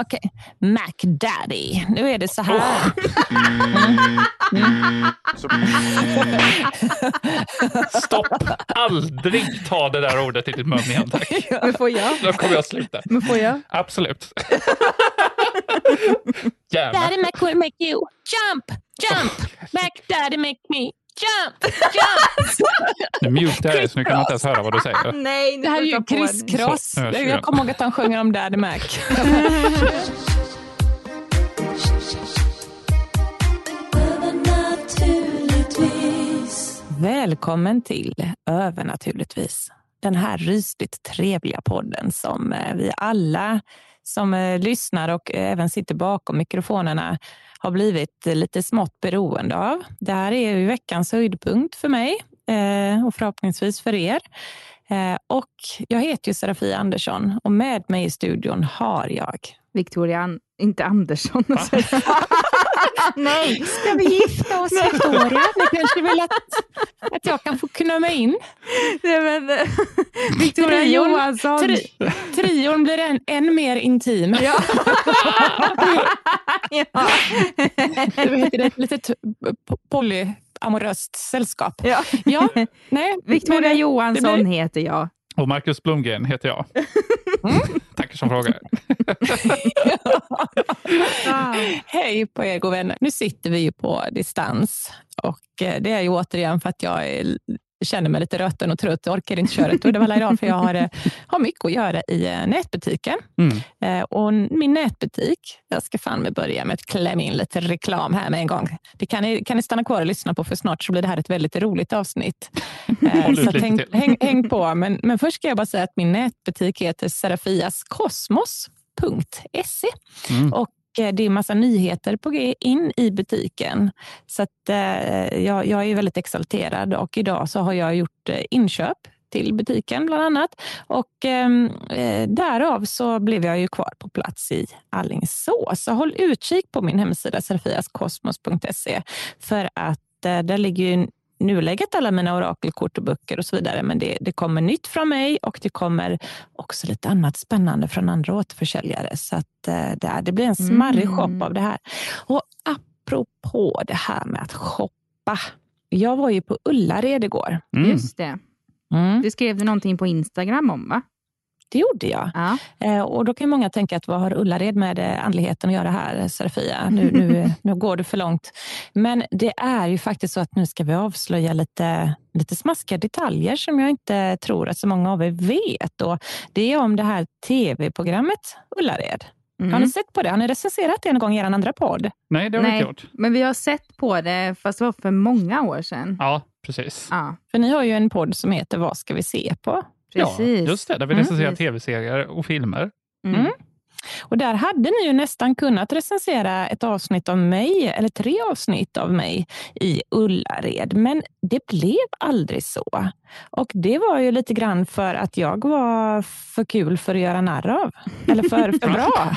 Okej, Mac Daddy. Nu är det så här. Stopp! Aldrig ta det där ordet i din mun igen, tack. Men får jag? Då kommer jag sluta. Men får jag? Absolut. Gärna. Daddy Mac will make you jump, jump. Mac Daddy make me jump, jump. Nu mutar jag så nu kan man inte ens höra vad du säger. Nej, Det här är ju Chris Chris Så, Cross. jag Jag kommer ihåg att han sjunger om Daddy Mac. Välkommen till Övernaturligtvis. Den här rysligt trevliga podden som eh, vi alla som eh, lyssnar och även sitter bakom mikrofonerna har blivit lite smått beroende av. Det här är ju veckans höjdpunkt för mig eh, och förhoppningsvis för er. Eh, Och jag heter ju Serafia Andersson och med mig i studion har jag Victoria, An- inte Andersson. Nej. Ska vi gifta oss Victoria? Ni kanske vill att, att jag kan få knömma in? Nej, men, eh, Victoria Trion. Johansson. Tri, trion blir än, än mer intim. Ja. ja. Det heter ett litet polyamoröst sällskap. ja. Ja, nej. Victoria men- Johansson det blir- heter jag. Och Marcus Blomgren heter jag. Tackar som frågar. Hej på er goda vänner. Nu sitter vi ju på distans och eh, det är ju återigen för att jag är, känner mig lite rötten och trött. Jag orkar inte köra ett Uddevalla idag för jag har, eh, har mycket att göra i eh, nätbutiken. Mm. Eh, Och min nätbutik, jag ska fan med börja med att klämma in lite reklam här med en gång. Det kan ni, kan ni stanna kvar och lyssna på för snart så blir det här ett väldigt roligt avsnitt. Så häng, häng, häng på. Men, men först ska jag bara säga att min nätbutik heter serafiaskosmos.se. Mm. Och Eh, det är massa nyheter på G in i butiken. Så att, eh, jag, jag är väldigt exalterad och idag så har jag gjort eh, inköp till butiken bland annat. Och ehm, eh, därav så blev jag ju kvar på plats i Allingsås. Så håll utkik på min hemsida serfiaskosmos.se, för att eh, där ligger ju nuläget alla mina orakelkort och böcker och så vidare. Men det, det kommer nytt från mig och det kommer också lite annat spännande från andra återförsäljare. Så att eh, det, det blir en smarrig Mm. shop av det här. Och apropå det här med att shoppa. Jag var ju på Ullared igår. Mm. Just det. Mm, Du skrev någonting på Instagram om, va? Det gjorde jag. Ja. Eh, och då kan många tänka att vad har Ullared med andligheten att göra här, Serafia? Nu, nu, nu går du för långt. Men det är ju faktiskt så att nu ska vi avslöja lite, lite smaskiga detaljer som jag inte tror att så många av er vet. Och det är om det här tv-programmet Ullared. Mm. Har ni sett på det? Har ni recenserat det någon gång i er andra podd? Nej, det har vi inte gjort. men vi har sett på det, fast det var för många år sedan. Ja, precis. Ja, För ni har ju en podd som heter Vad ska vi se på? Precis. Ja, just det. Där vi Mm. recenserar tv-serier och filmer. Mm. Och där hade ni ju nästan kunnat recensera ett avsnitt av mig, eller tre avsnitt av mig i Ullared. Men det blev aldrig så. Och det var ju lite grann för att jag var för kul för att göra narr av. Eller för, för bra.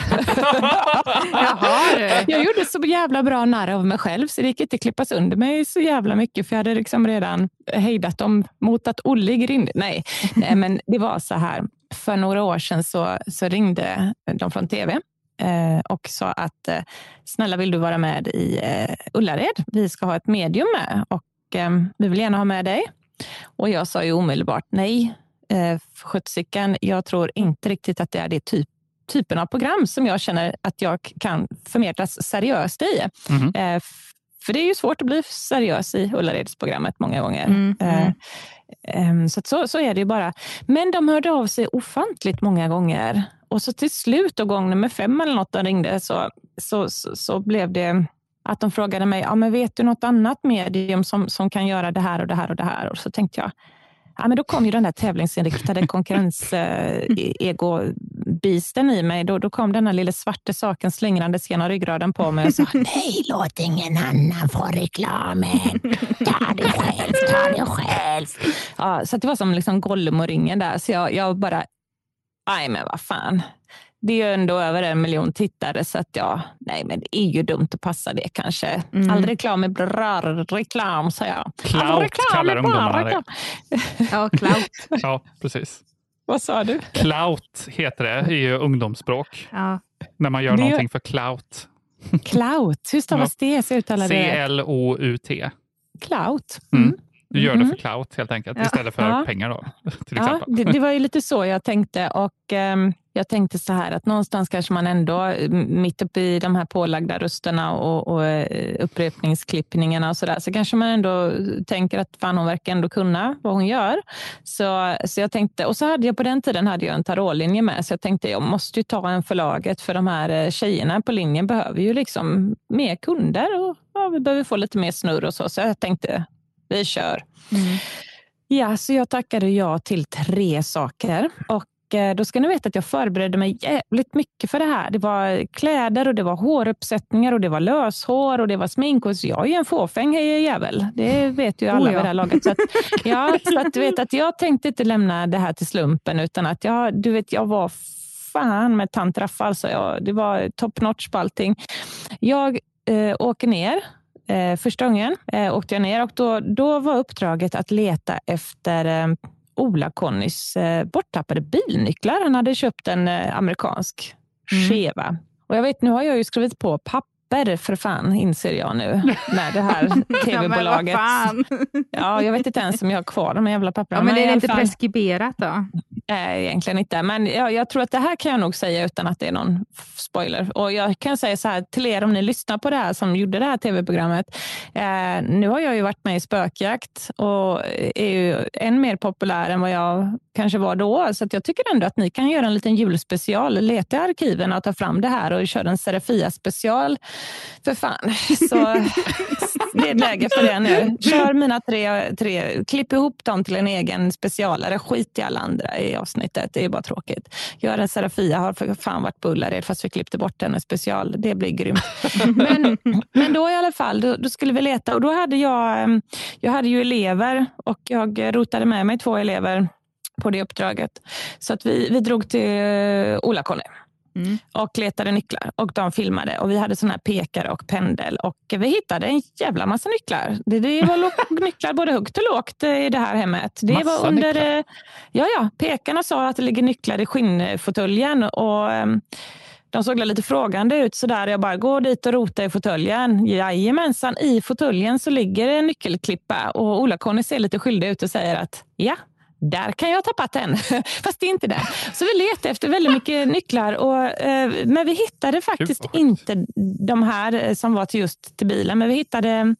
Jaha. Jag gjorde så jävla bra narr av mig själv så det gick inte att klippa sönder mig så jävla mycket för jag hade liksom redan hejdat dem mot att Olle grinde. Nej, nej, men det var så här. För några år sedan så, så ringde de från tv eh, och sa att eh, snälla vill du vara med i eh, Ullared? Vi ska ha ett medium med och vi vill gärna ha med dig. Och jag sa ju omedelbart nej. Sjuttsikan, jag tror inte riktigt att det är det typ typen av program som jag känner att jag kan förmedlas seriöst i. Mhm. För det är ju svårt att bli seriös i Ullaredsprogrammet många gånger. Mm, Eh, mm. ehm, så, så, så är det ju bara. Men de hörde av sig ofantligt många gånger. Och så till slut, då, gång nummer fem eller något de ringde, så, så, så, så blev det att de frågade mig, ja, men vet du något annat medium som, som kan göra det här och det här och det här? Och så tänkte jag, ja, men då kom ju den där tävlingsinriktade konkurrens-ego-bisten i mig. Då, då kom den här lilla svarta saken slingrandes genom ryggraden på mig och sa, nej, låt ingen annan få reklamen. Ta det själv, ta det själv. Ja, så det var som liksom Gollum och ringen där. Så jag, jag bara, nej men vad fan. Det är ju ändå över en miljon tittare så att ja, nej men det är ju dumt att passa det kanske. Mm. All reklam är bra reklam, säger jag. All Clout reklam kallar ungdomarna det. Ja, clout. Ja, precis. Vad sa du? Clout heter det i istället för Ja. pengar. Då, till Ja, exempel. det, det var ju lite så jag tänkte. Och ehm, Jag tänkte så här att någonstans kanske man ändå, mitt uppe i de här pålagda rösterna och, och eh, upprepningsklippningarna och så där, så kanske man ändå tänker att fan hon verkar ändå kunna vad hon gör. Så, så jag tänkte, och så hade jag på den tiden hade jag en tarotlinje med, så jag tänkte jag måste ju ta en förlaget för de här eh, tjejerna på linjen behöver ju liksom mer kunder och ja, vi behöver få lite mer snurr och så. Så jag tänkte, vi kör. Mm. Ja, så jag tackade ja till tre saker. Och då ska ni veta att jag förberedde mig jävligt mycket för det här. Det var kläder och det var håruppsättningar och det var löshår och det var smink. Och så jag är ju en fåfäng jävel. Det vet ju alla Oh, vid ja. det här laget. Så att, ja, så att du vet att jag tänkte inte lämna det här till slumpen utan att jag, du vet, jag var fan med tant Raffa. Alltså jag, det var top notch på allting. Jag eh, åker ner Eh, första gången eh, åkte jag ner och då, då var uppdraget att leta efter eh, Ola-Connys eh, borttappade bilnycklar. Han hade köpt en eh, amerikansk Mm. Cheva. Och jag vet, nu har jag ju skrivit på papper för fan, inser jag nu, med det här tv-bolaget. Ja. Ja, jag vet inte ens om jag har kvar de jävla papperna. Ja, men det i är inte fall- preskriberat då? Nej, egentligen inte. Men jag, jag tror att det här kan jag nog säga utan att det är någon spoiler. Och Jag kan säga så här till er om ni lyssnar på det här som gjorde det här tv-programmet. Eh, nu har jag ju varit med i Spökjakt och är ju än mer populär än vad jag kanske var då. Så att jag tycker ändå att ni kan göra en liten julspecial. Leta i arkiven och ta fram det här och köra en Serafia-special. För fan. Så det är läge för det nu. Kör mina tre, tre, klipp ihop dem till en egen specialare. Skit i alla andra i avsnittet. Det är bara tråkigt. Gör en Serafia har för fan varit på Ullared fast vi klippte bort hennes special. Det blir grymt. Men, men då i alla fall, då, då skulle vi leta och då hade jag, em, jag hade ju elever och jag rotade med mig två elever på det uppdraget. Så att vi, vi drog till eh, Ola-Conny Mm. och letade nycklar och de filmade och vi hade såna här pekare och pendel och vi hittade en jävla massa nycklar. Det, det var nycklar både högt och lågt eh, i det här hemmet. Det Massa var under, nycklar? eh, ja, ja, pekarna sa att det ligger nycklar i skinnfåtöljen och ehm, de såg lite frågande ut sådär. Jag bara, gå dit och rota i fåtöljen. Jajamensan, i fåtöljen så ligger en nyckelklippa och Ola-Conny ser lite skyldig ut och säger att ja, där kan jag ha tappat den. Fast det är inte det. Så vi letade efter väldigt mycket nycklar. Och, eh, men vi hittade faktiskt inte de här eh, som var till just till bilen. Men vi hittade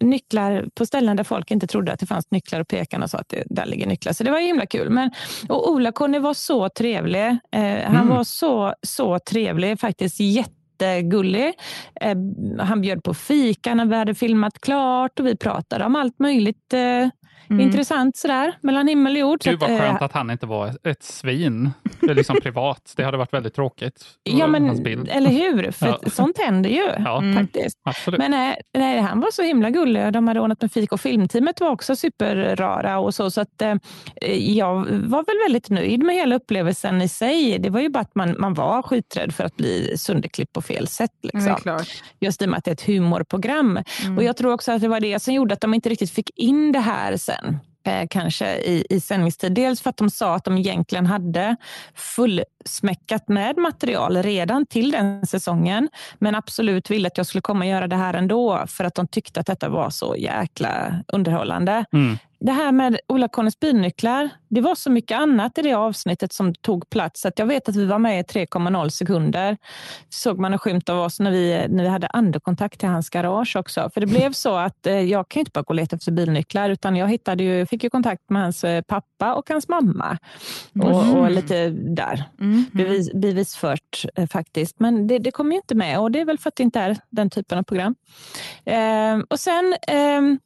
nycklar på ställen där folk inte trodde att det fanns nycklar och pekarna sa att det, där ligger nycklar. Så det var himla kul. Men, och Ola-Conny var så trevlig. Eh, han Mm. var så, så trevlig, faktiskt jättegullig. Eh, han bjöd på fika när vi hade filmat klart och vi pratade om allt möjligt eh, Mm. intressant sådär, mellan himmel och jord. Så Gud vad att, eh, skönt att han inte var ett svin, Det är liksom privat. Det hade varit väldigt tråkigt. Ja, Hans men bild. eller hur? För Ja. sånt händer ju Ja, Mm. faktiskt. absolut. Men nej, nej, han var så himla gullig och de hade ordnat med fika och filmteamet var också superrara och så. Så att, eh, jag var väl väldigt nöjd med hela upplevelsen i sig. Det var ju bara att man, man var skiträdd för att bli sönderklippt på fel sätt. Ja, Liksom. klart. Just i och med att det är ett humorprogram. Mm. Och Jag tror också att det var det som gjorde att de inte riktigt fick in det här sen. Eh, kanske i, i sändningstid. Dels för att de sa att de egentligen hade fullsmäckat med material redan till den säsongen. Men absolut ville att jag skulle komma och göra det här ändå för att de tyckte att detta var så jäkla underhållande. Mm det här med Ola-Connys bilnycklar, det var så mycket annat i det avsnittet som tog plats. Att jag vet att vi var med i 3,0 sekunder. Såg man en skymt av oss när vi, när vi hade andekontakt till hans garage också. För det blev så att eh, jag kan inte bara gå och leta efter bilnycklar, utan jag hittade ju, fick ju kontakt med hans eh, pappa och hans mamma. Och, Mm. och lite där. Mhm. Bevis, bevisfört eh, faktiskt. Men det, det kommer ju inte med och det är väl för att det inte är den typen av program. Ehm, och sen ehm,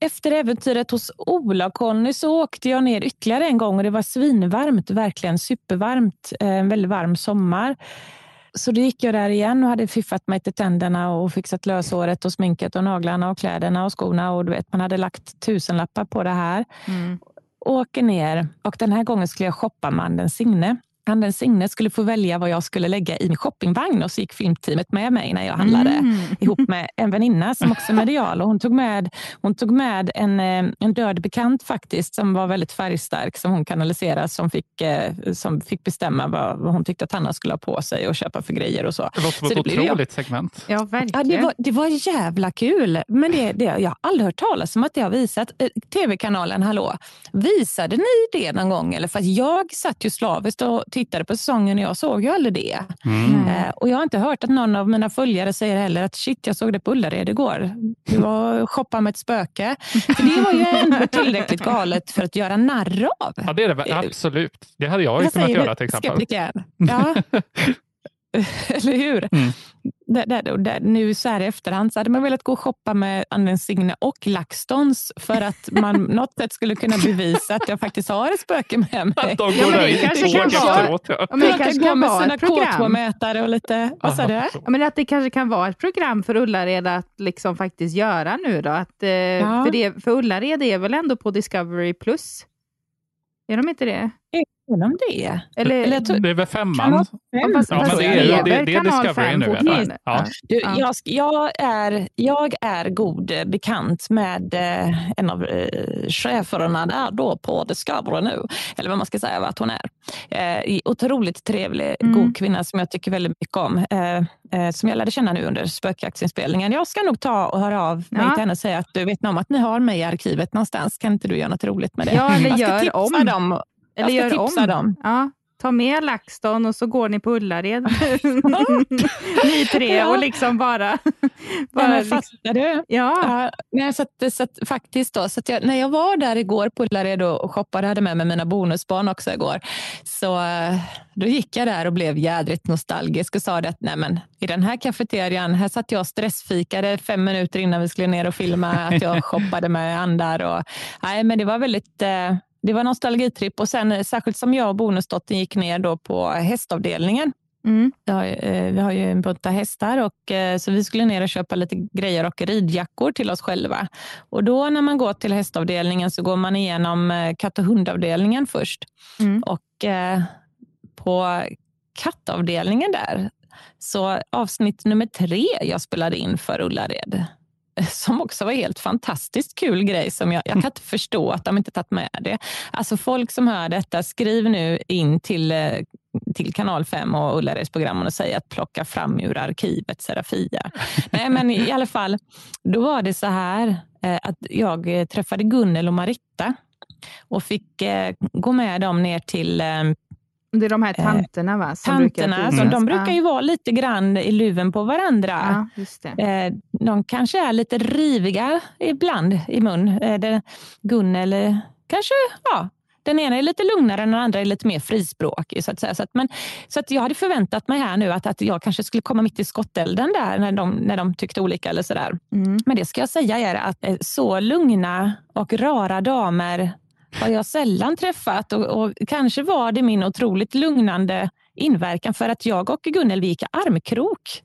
efter äventyret hos Ola och Conny så åkte jag ner ytterligare en gång och det var svinvarmt, verkligen supervarmt. eh, En väldigt varm sommar. Så då gick jag där igen och hade fiffat mig till tänderna och fixat löshåret och sminket och naglarna och kläderna och skorna. Och du vet, man hade lagt tusenlappar på det här Mm. åker ner och den här gången skulle jag shoppa med Anden Signe. Anden Signe skulle få välja vad jag skulle lägga i min shoppingvagn och så gick filmteamet med mig när jag handlade Mm. ihop med en väninna som också är medial. Och hon, tog med, hon tog med en, eh, en död bekant faktiskt som var väldigt färgstark som hon kanaliserade som fick, eh, som fick bestämma vad, vad hon tyckte att Hanna skulle ha på sig och köpa för grejer och så. Det låter som Så ett otroligt segment. Ja, Ja, verkligen. det, var, det var jävla kul. Men det, det, jag har aldrig hört talas om att det har visat. Eh, Tv-kanalen Hallå, visade ni det någon gång? Eller för att jag satt ju slaviskt och tittade på säsongen och jag såg ju aldrig det. Mm. Eh, och jag har inte hört att någon av mina följare säger heller att shit, jag såg det på Ullared igår. Du var och shoppade med ett spöke. För det var ju ändå tillräckligt galet för att göra narr av. Ja, det är det väl. absolut. Det hade jag ju kunnat göra till exempel. Ja. Eller hur? Mm. Där, där, där, nu så här i efterhand så hade man velat gå och shoppa med Anden Signe och LaxTons för att man något sätt skulle kunna bevisa att jag faktiskt har ett spöke med mig. Att de Ja, går men det där kanske i kan tåg vara- efteråt. Ja. Ja, men det kanske gå kan med vara sina ett program. K2-mätare och lite... Vad sa du? Ja, men att det kanske kan vara ett program för Ullared att liksom faktiskt göra nu då. Att, eh, Ja. för, det, för Ullared är väl ändå på Discovery Plus? Är de inte det? De det? Eller, Eller Det är väl femman? fem, Ja, men det är, det, det är Discovery nu. jag. Ja. Du, Ja. jag, jag, är, jag är god eh, bekant med eh, en av eh, cheferna där då på Discovery nu. Eller vad man ska säga att hon är. Eh, otroligt trevlig, Mm. god kvinna som jag tycker väldigt mycket om. Eh, eh, som jag lärde känna nu under spökjaktsinspelningen. Jag ska nog ta och höra av mig Ja. till henne och säga att du vet om att ni har mig i arkivet någonstans. Kan inte du göra något roligt med det? Ja, eller jag ska gör tipsa om. dem. Eller gör om. dem. Ja, ta med LaxTon och så går ni på Ullared. ni tre Ja. och liksom bara... Ja, bara men liksom, fattar du? ja. Ja, så att, så att, faktiskt då, så jag, när jag var där igår på Ullared och shoppade, hade med mig mina bonusbarn också igår, så då gick jag där och blev jädrigt nostalgisk och sa det att nej men, i den här kafeterian, här satt jag och stressfikade fem minuter innan vi skulle ner och filma, att jag shoppade med andar. Och, nej, men det var väldigt eh, det var nostalgitripp och sen eh, särskilt som jag och bonusdottern gick ner då på hästavdelningen Mm. vi har, ju, eh, vi har ju en bunta hästar och eh, så vi skulle ner och köpa lite grejer och ridjackor till oss själva. Och då när man går till hästavdelningen så går man igenom katt och hundavdelningen först. Mm. Och eh, på kattavdelningen där, så avsnitt nummer tre jag spelade in för Ullared, som också var helt fantastiskt kul grej som jag, jag kan inte förstå att de inte tagit med det. Alltså folk som hör detta, skriv nu in till, eh, till kanal 5 och Ullareds program och säg att plocka fram ur arkivet Serafia. Nej, men i alla fall, då var det så här eh, att jag eh, träffade Gunnel och Maritta och fick gå med dem ner till Det är de här tanterna va? Som tanterna. Brukar finnas. de brukar ju vara lite grann i luven på varandra. Ja, just det. Eh, De kanske är lite riviga ibland i mun. Eh, Gunnel eh, kanske, ja, den ena är lite lugnare än den andra är lite mer frispråkig. Så att säga. Så att, men, så att jag hade förväntat mig här nu att, att jag kanske skulle komma mitt i skottelden där när de, när de tyckte olika eller sådär. Mm. Men det ska jag säga är att eh, så lugna och rara damer har jag sällan träffat och, och kanske var det min otroligt lugnande inverkan för att jag och Gunnel vi gick armkrok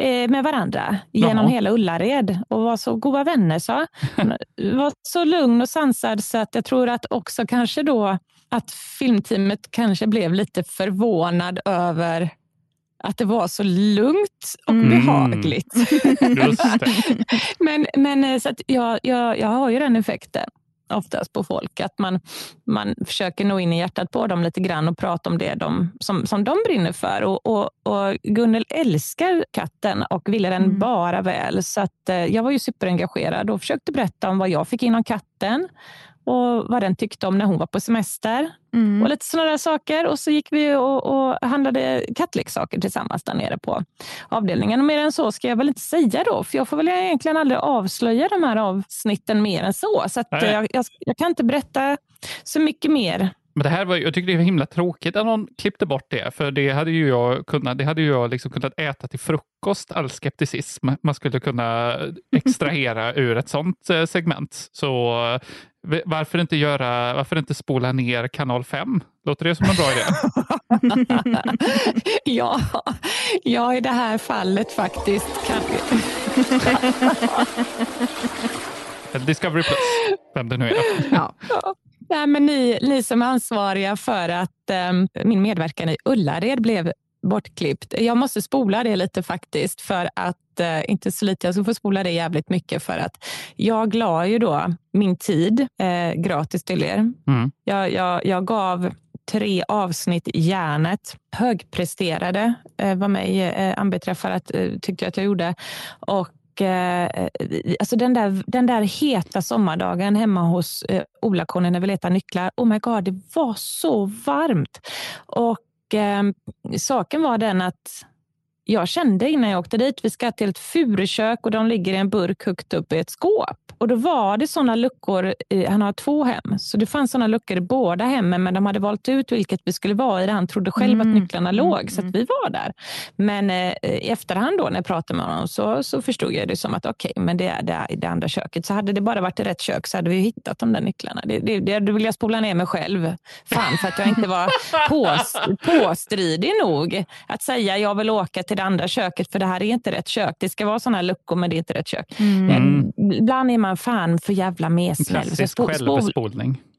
eh, med varandra genom Jaha. hela Ullared och var så goda vänner. Så. var så lugn och sansad så att jag tror att också kanske då att filmteamet kanske blev lite förvånad över att det var så lugnt och Mm. behagligt. Men, men eh, så att jag, jag, jag har ju den effekten oftast på folk, att man, man försöker nå in i hjärtat på dem lite grann och prata om det de, som, som de brinner för. Och, och, och Gunnel älskar katten och ville den Mm. bara väl. Så att, eh, jag var ju superengagerad och försökte berätta om vad jag fick in om katten och vad den tyckte om när hon var på semester. Mm. Och lite sådana där saker. Och så gick vi och, och handlade kattleksaker tillsammans där nere på avdelningen. Och mer än så ska jag väl inte säga då, för jag får väl egentligen aldrig avslöja de här avsnitten mer än så. Så jag, jag, jag kan inte berätta så mycket mer. Men det här var, jag tycker det är himla tråkigt att någon klippte bort det, för det hade ju jag kunnat, det hade ju jag liksom kunnat äta till frukost, all skepticism man skulle kunna extrahera ur ett sånt eh, segment. Så eh, varför inte, göra, varför inte spola ner kanal 5? Låter det som en bra idé? ja, ja, i det här fallet faktiskt. Kan... Discovery Plus, vem det nu är. Ja. Nej, men ni, ni som är ansvariga för att em, min medverkan i Ullared blev bortklippt. Jag måste spola det lite faktiskt för att, eh, inte så lite, jag ska få spola det jävligt mycket för att jag la ju då min tid eh, gratis till er. Mm. Jag, jag, jag gav tre avsnitt järnet. Högpresterade eh, var mig eh, anbeträffar att eh, tyckte jag att jag gjorde. Och Eh, eh, alltså den, där, den där heta sommardagen hemma hos eh, Ola-Conny när vi letade nycklar. Oh my god, det var så varmt. Och eh, saken var den att jag kände innan jag åkte dit, vi ska till ett furukök och de ligger i en burk högt upp i ett skåp. Och då var det sådana luckor, i, han har två hem, så det fanns sådana luckor i båda hemmen, men de hade valt ut vilket vi skulle vara i. Han trodde själv Mm, att nycklarna mm, låg, så att mm. vi var där. Men eh, i efterhand då när jag pratade med honom så, så förstod jag det som att okej, men det är det, det andra köket. Så hade det bara varit i rätt kök så hade vi hittat de där nycklarna. Det, det, det, då vill jag spola ner mig själv. Fan, för att jag inte var pås, påstridig nog att säga jag vill åka till det andra köket för det här är inte rätt kök. Det ska vara sådana luckor men det är inte rätt kök. Mm. Mm. Ibland är man fan för jävla mesnäll. Så Klassisk spol-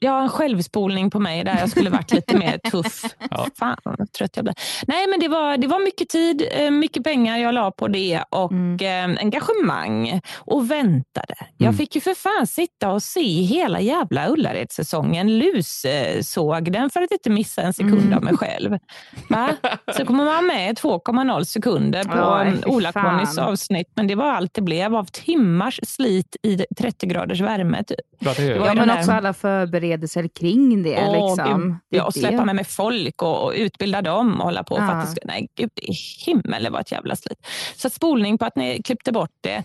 spol- självspolning. Ja, en självspolning på mig där jag skulle varit lite mer tuff. Ja. Fan vad trött jag blir. Nej, men det var, det var mycket tid, eh, mycket pengar jag la på det och Mm. eh, engagemang och väntade. Jag Mm. fick ju för fan sitta och se hela jävla Ullared-säsongen. Lussåg den för att inte missa en sekund Mm. av mig själv. Va? Så kommer man med 2,0 sekunder på Ola-Connys avsnitt, men det var allt det blev av timmars slit i 30 graders värme. Typ. Ja, det Det var Ja, men också alla förberedelser kring det. Åh, liksom. gud. Det Ja, och det. släppa med mig folk och, och utbilda dem och hålla på. För Ja. att det ska, nej, gud i himmel, det var ett jävla slit. Så spolning på att ni klippte bort det.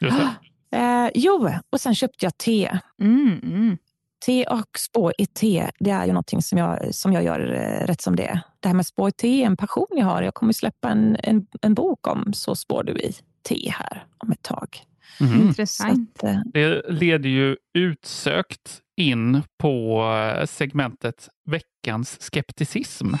just det. Eh, jo, och sen köpte jag te. Mm, mm. Te och spå i te, det är ju någonting som jag, som jag gör eh, rätt som det är. Det här med spå i te är en passion jag har. Jag kommer släppa en, en, en bok om Så spår du i te här om ett tag. Så Intressant. att, eh, Det leder ju utsökt in på eh, segmentet veckans skepticism.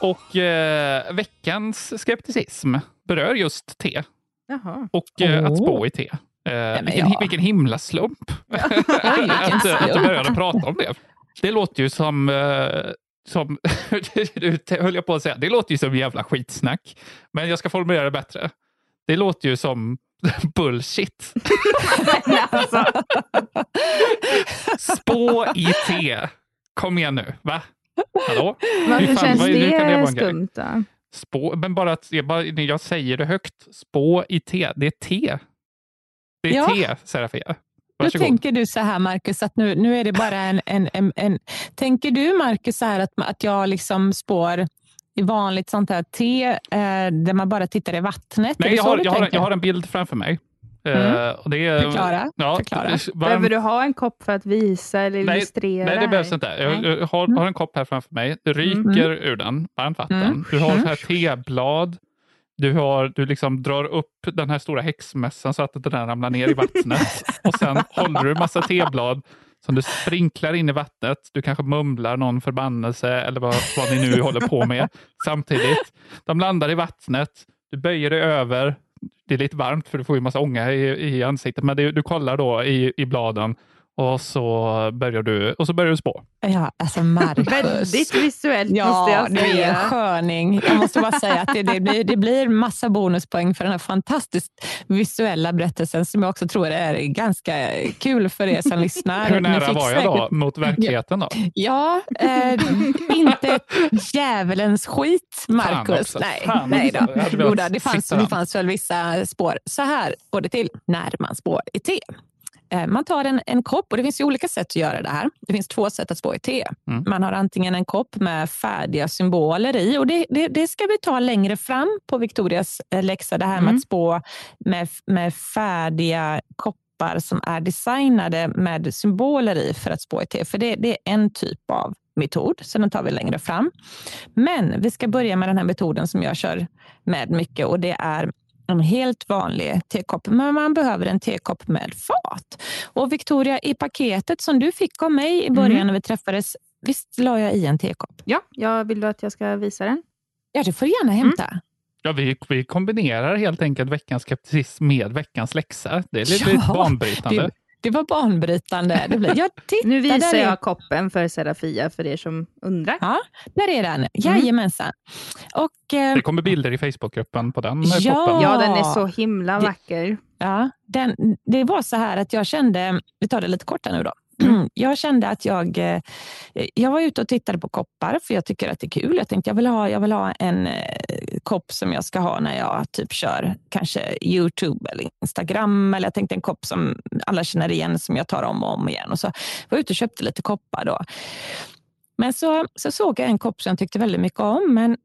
Och eh, veckans skepticism berör just te Jaha. och eh, Åh. att spå i te. Eh, men vilken, ja. vilken himla slump att, vilken att du slump. började prata om det. Det låter ju som, eh, som höll jag på att säga, det låter ju som jävla skitsnack. Men jag ska formulera det bättre. Det låter ju som bullshit. alltså, Spå i te. Kom igen nu, va? Hallå? varför Hur fan, känns vad- det det skumt då? Spå, men bara att jag, bara, när jag säger det högt, spå i te, det är te. Det är Ja. te, Serafia. Då Varsågod. tänker du så här, Marcus, att nu, nu är det bara en, en, en, en... Tänker du, Marcus, så här att, att jag liksom spår vanligt sånt här te eh, där man bara tittar i vattnet? Nej, jag har, jag, har, jag har en bild framför mig. Mm. Eh, och det är, Förklara, Ja, förklara. varm- Behöver du ha en kopp för att visa eller Nej, illustrera? Nej, det här? behövs inte. Jag, Nej. jag har, Mm. har en kopp här framför mig. Det ryker ur den, varmt vatten. Mm. Du har Mm. så här teblad. Du, har, du liksom drar upp den här stora häxmässan så att den där ramlar ner i vattnet. och sen håller du en massa teblad som du sprinklar in i vattnet. Du kanske mumlar någon förbannelse eller vad, vad ni nu håller på med samtidigt. De landar i vattnet. Du böjer dig över. Det är lite varmt för du får ju massa ånga i, i ansiktet, men det, du kollar då i, i bladen och så börjar du, och så börjar du spå. Ja, alltså Marcus. Väldigt visuellt måste Ja, jag du är en säga. sköning. Jag måste bara säga att det, det, blir, det blir massa bonuspoäng för den här fantastiskt visuella berättelsen som jag också tror är ganska kul för er som lyssnar. Hur nära var jag då mot verkligheten då? Ja, eh, inte djävulens skit, Marcus. Nej, Fan nej då. Joda, det, fanns, det fanns väl vissa spår. Så här går det till när man spår i te. Eh, Man tar en, en kopp och det finns ju olika sätt att göra det här. Det finns två sätt att spå i te. Mm. Man har antingen en kopp med färdiga symboler i och det, det, det ska vi ta längre fram på Victorias eh, läxa. Det här med Mm. att spå med, med färdiga koppar som är designade med symboler i för att spå i te. För det, det är en typ av metod, så den tar vi längre fram. Men vi ska börja med den här metoden som jag kör med mycket och det är en helt vanlig tekopp, men man behöver en tekopp med fat. Och Victoria, i paketet som du fick av mig i början Mm. när vi träffades, visst la jag i en tekopp? Ja, jag vill du att jag ska visa den? Ja, det får du gärna hämta. Ja, vi, vi kombinerar helt enkelt veckans skepticism med veckans läxa. Det är lite Ja, banbrytande. Det, det var banbrytande. Det blev, jag tittar, Nu visar där är- jag koppen för Serafia för er som undrar. Ja, där är den. Jajamensan. Och, eh, Det kommer bilder i Facebookgruppen på den Ja. koppen. Ja, den är så himla Det- vacker. Ja, den, det var så här att jag kände, vi tar det lite kortare nu då. Jag kände att jag, eh, jag var ute och tittade på koppar för jag tycker att det är kul. Jag tänkte jag vill ha, jag vill ha en eh, kopp som jag ska ha när jag typ kör kanske Youtube eller Instagram. Eller jag tänkte en kopp som alla känner igen som jag tar om och om igen. Och så var jag ute och köpte lite koppar då. Men så, så såg jag en kopp som jag tyckte väldigt mycket om. Men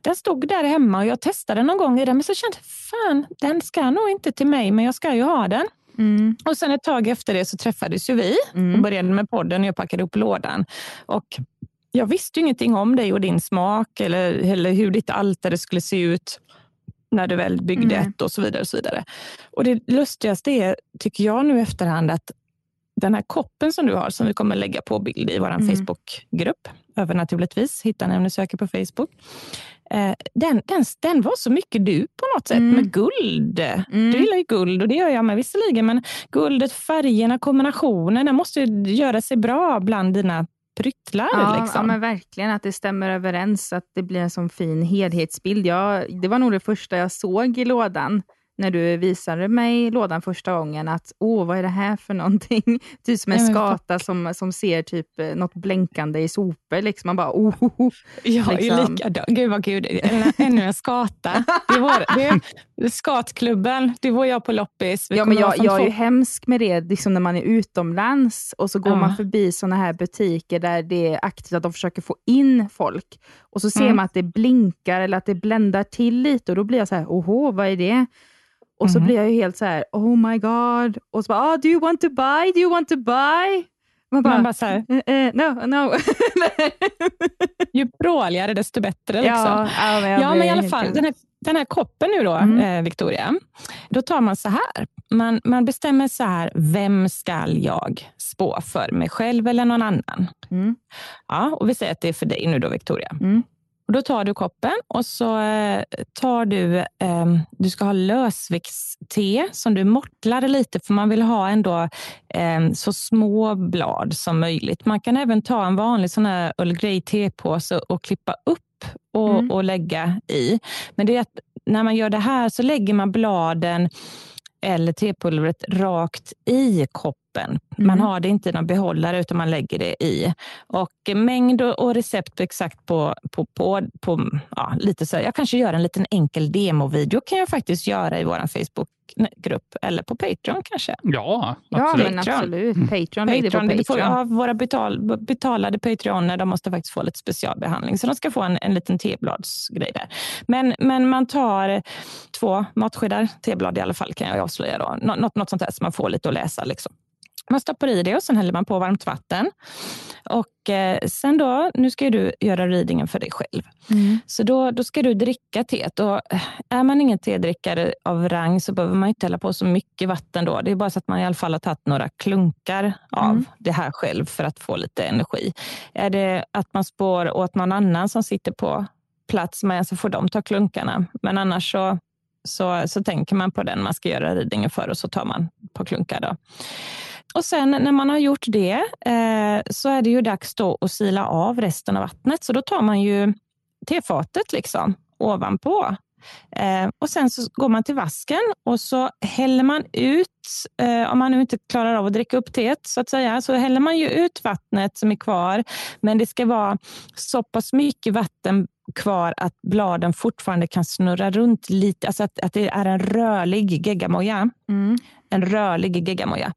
den stod där hemma och jag testade någon gång i den. Men så kände jag, fan, den ska nog inte till mig, men jag ska ju ha den. Mm. Och sen ett tag efter det så träffades ju vi och Mm. började med podden och jag packade upp lådan. Och jag visste ju ingenting om dig och din smak eller, eller hur ditt altare skulle se ut när du väl byggde Mm. ett och så vidare. Och så vidare. Och det lustigaste är, tycker jag nu efterhand, att den här koppen som du har, som vi kommer lägga på bild i vår Mm. Facebookgrupp, övernaturligtvis, hitta när ni söker på Facebook. Eh, den, den, den var så mycket du på något sätt, Mm. med guld. Mm. Du gillar ju guld och det gör jag med visserligen, men guldet, färgerna, kombinationen, den måste ju göra sig bra bland dina pryttlar. Ja, liksom. ja, men verkligen att det stämmer överens, att det blir en sån fin helhetsbild. Jag, det var nog det första jag såg i lådan, när du visade mig lådan första gången, att åh, vad är det här för någonting? Typ som en Ja, skata som, som ser typ eh, något blänkande i sopor. Liksom. Man bara, oh, oh, oh. Jag är liksom. likadan. Gud vad kul. Ännu en skata. Det var, det, skatklubben, det var jag på loppis. Vi Ja, men jag, jag är ju hemsk med det liksom när man är utomlands och så går Ja. man förbi såna här butiker där det är aktivt att de försöker få in folk. Och så ser Mm. man att det blinkar eller att det bländar till lite och då blir jag så här, oho, vad är det? Och så Mhm. blir jag ju helt så här, oh my god. Och så bara, oh, do you want to buy? Do you want to buy? Man bara, Man bara så här, "Eh, eh, no, no. ju bråligare desto bättre. Liksom. ja, ja, men Ja, men i alla fall, den här, den här koppen nu då, Mm. eh, Victoria. Då tar man så här. Man, man bestämmer så här, vem ska jag spå för? Mig själv eller någon annan? Mm. Ja, och vi säger att det är för dig nu då, Victoria. Mm. Och då tar du koppen och så eh, tar du, eh, du ska ha lösviktste som du mortlar lite för man vill ha ändå eh, så små blad som möjligt. Man kan även ta en vanlig sån här Earl Grey tepåse och klippa upp och, Mm. och lägga i. Men det är att när man gör det här så lägger man bladen eller tepulvret rakt i koppen. Man Mm. har det inte i någon behållare utan man lägger det i. Och mängd och recept exakt på, på, på, på ja, lite så. Jag kanske gör en liten enkel demovideo kan jag faktiskt göra i vår Facebookgrupp eller på Patreon kanske. Ja, Ja, absolut. men Patreon. absolut. Patreon, lägg det på Patreon, det får, Patreon. ja, våra betal, betalade Patreoner de måste faktiskt få lite specialbehandling, så de ska få en, en liten tebladsgrej där. Men, men man tar två matskedar teblad i alla fall, kan jag avslöja. Då. Nå- Något, något sånt där som man får lite att läsa. Liksom. Man stoppar i det och sen häller man på varmt vatten. Och eh, sen då, nu ska du göra readingen för dig själv. Mm. Så då, då ska du dricka teet. Och eh, är man ingen tedrickare av rang så behöver man inte hälla på så mycket vatten då. Det är bara så att man i alla fall har tagit några klunkar av Mm. det här själv för att få lite energi. Är det att man spår åt någon annan som sitter på plats med så får de ta klunkarna. Men annars så, så, så tänker man på den man ska göra readingen för och så tar man på klunkar. Då. Och sen när man har gjort det eh, så är det ju dags då att sila av resten av vattnet. Så då tar man ju tefatet liksom ovanpå Eh, och Sen så går man till vasken och så häller man ut, eh, om man nu inte klarar av att dricka upp teet, så att säga, så häller man ju ut vattnet som är kvar. Men det ska vara så pass mycket vatten kvar att bladen fortfarande kan snurra runt lite, alltså att, att det är en rörlig geggamoja. Mm en rörlig geggamoja.